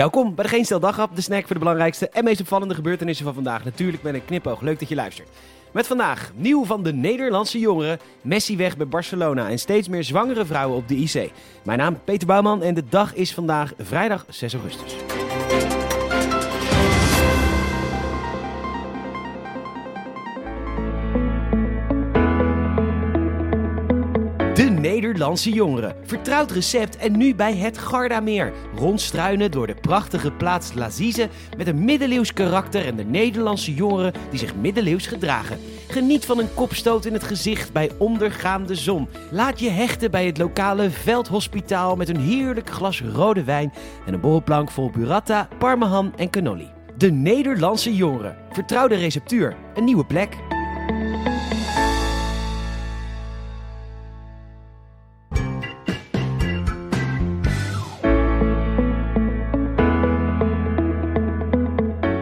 Welkom bij de Geen Stel Daghap, de snack voor de belangrijkste en meest opvallende gebeurtenissen van vandaag. Natuurlijk met een knipoog. Leuk dat je luistert. Met vandaag nieuw van de Nederlandse jongeren, Messi weg bij Barcelona en steeds meer zwangere vrouwen op de IC. Mijn naam Peter Bouwman en de dag is vandaag vrijdag 6 augustus. Nederlandse jongeren. Vertrouwd recept en nu bij het Gardameer. Rondstruinen door de prachtige plaats Lazize met een middeleeuws karakter en de Nederlandse jongeren die zich middeleeuws gedragen. Geniet van een kopstoot in het gezicht bij ondergaande zon. Laat je hechten bij het lokale veldhospitaal met een heerlijk glas rode wijn en een borrelplank vol burrata, parmehan en cannoli. De Nederlandse jongeren. Vertrouwde receptuur. Een nieuwe plek.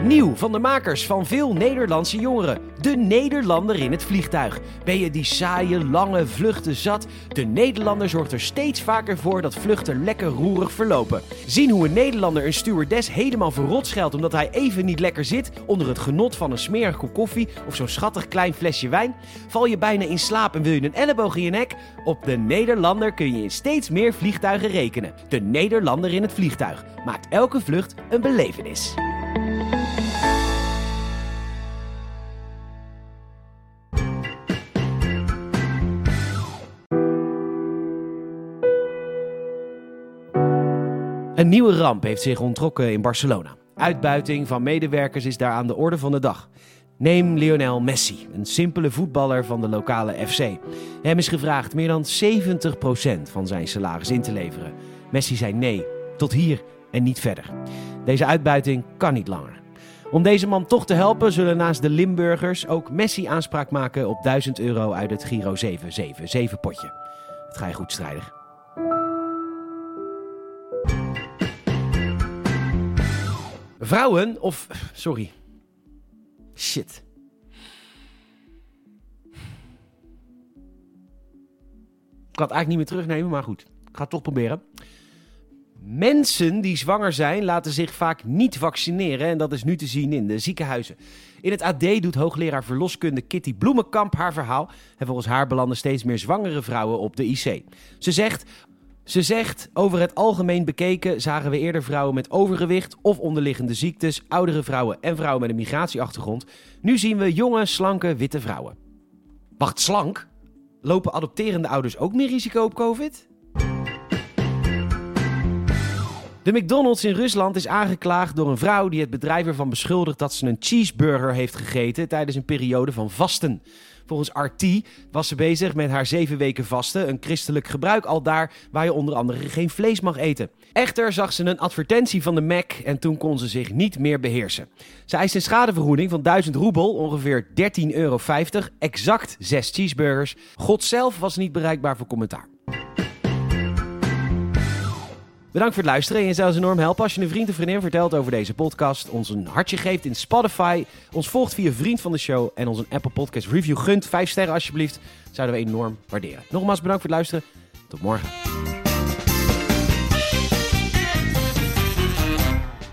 Nieuw van de makers van veel Nederlandse jongeren. De Nederlander in het vliegtuig. Ben je die saaie, lange vluchten zat? De Nederlander zorgt er steeds vaker voor dat vluchten lekker roerig verlopen. Zien hoe een Nederlander een stewardess helemaal verrot scheldt omdat hij even niet lekker zit onder het genot van een smerig koffie of zo'n schattig klein flesje wijn? Val je bijna in slaap en wil je een elleboog in je nek? Op de Nederlander kun je in steeds meer vliegtuigen rekenen. De Nederlander in het vliegtuig maakt elke vlucht een belevenis. Een nieuwe ramp heeft zich ontrokken in Barcelona. Uitbuiting van medewerkers is daar aan de orde van de dag. Neem Lionel Messi, een simpele voetballer van de lokale FC. Hem is gevraagd meer dan 70% van zijn salaris in te leveren. Messi zei nee, tot hier en niet verder. Deze uitbuiting kan niet langer. Om deze man toch te helpen zullen naast de Limburgers ook Messi aanspraak maken op 1000 euro uit het Giro 777 potje. Het ga je goed strijdig. Vrouwen, of sorry. Shit. Ik had het eigenlijk niet meer terugnemen, maar goed. Ik ga het toch proberen. Mensen die zwanger zijn laten zich vaak niet vaccineren en dat is nu te zien in de ziekenhuizen. In het AD doet hoogleraar verloskunde Kitty Bloemenkamp haar verhaal en volgens haar belanden steeds meer zwangere vrouwen op de IC. Ze zegt, ze zegt, over het algemeen bekeken zagen we eerder vrouwen met overgewicht of onderliggende ziektes, oudere vrouwen en vrouwen met een migratieachtergrond. Nu zien we jonge, slanke, witte vrouwen. Wacht, slank? Lopen adopterende ouders ook meer risico op COVID? De McDonald's in Rusland is aangeklaagd door een vrouw die het bedrijf ervan beschuldigt dat ze een cheeseburger heeft gegeten tijdens een periode van vasten. Volgens RT was ze bezig met haar zeven weken vasten, een christelijk gebruik al daar waar je onder andere geen vlees mag eten. Echter zag ze een advertentie van de Mac en toen kon ze zich niet meer beheersen. Ze eist een schadevergoeding van 1000 roebel, ongeveer 13,50 euro, exact 6 cheeseburgers. God zelf was niet bereikbaar voor commentaar. Bedankt voor het luisteren. En je zou ons enorm helpen als je een vriend of vriendin vertelt over deze podcast. Ons een hartje geeft in Spotify. Ons volgt via Vriend van de Show. En ons een Apple Podcast review gunt. Vijf sterren alsjeblieft. Zouden we enorm waarderen. Nogmaals bedankt voor het luisteren. Tot morgen.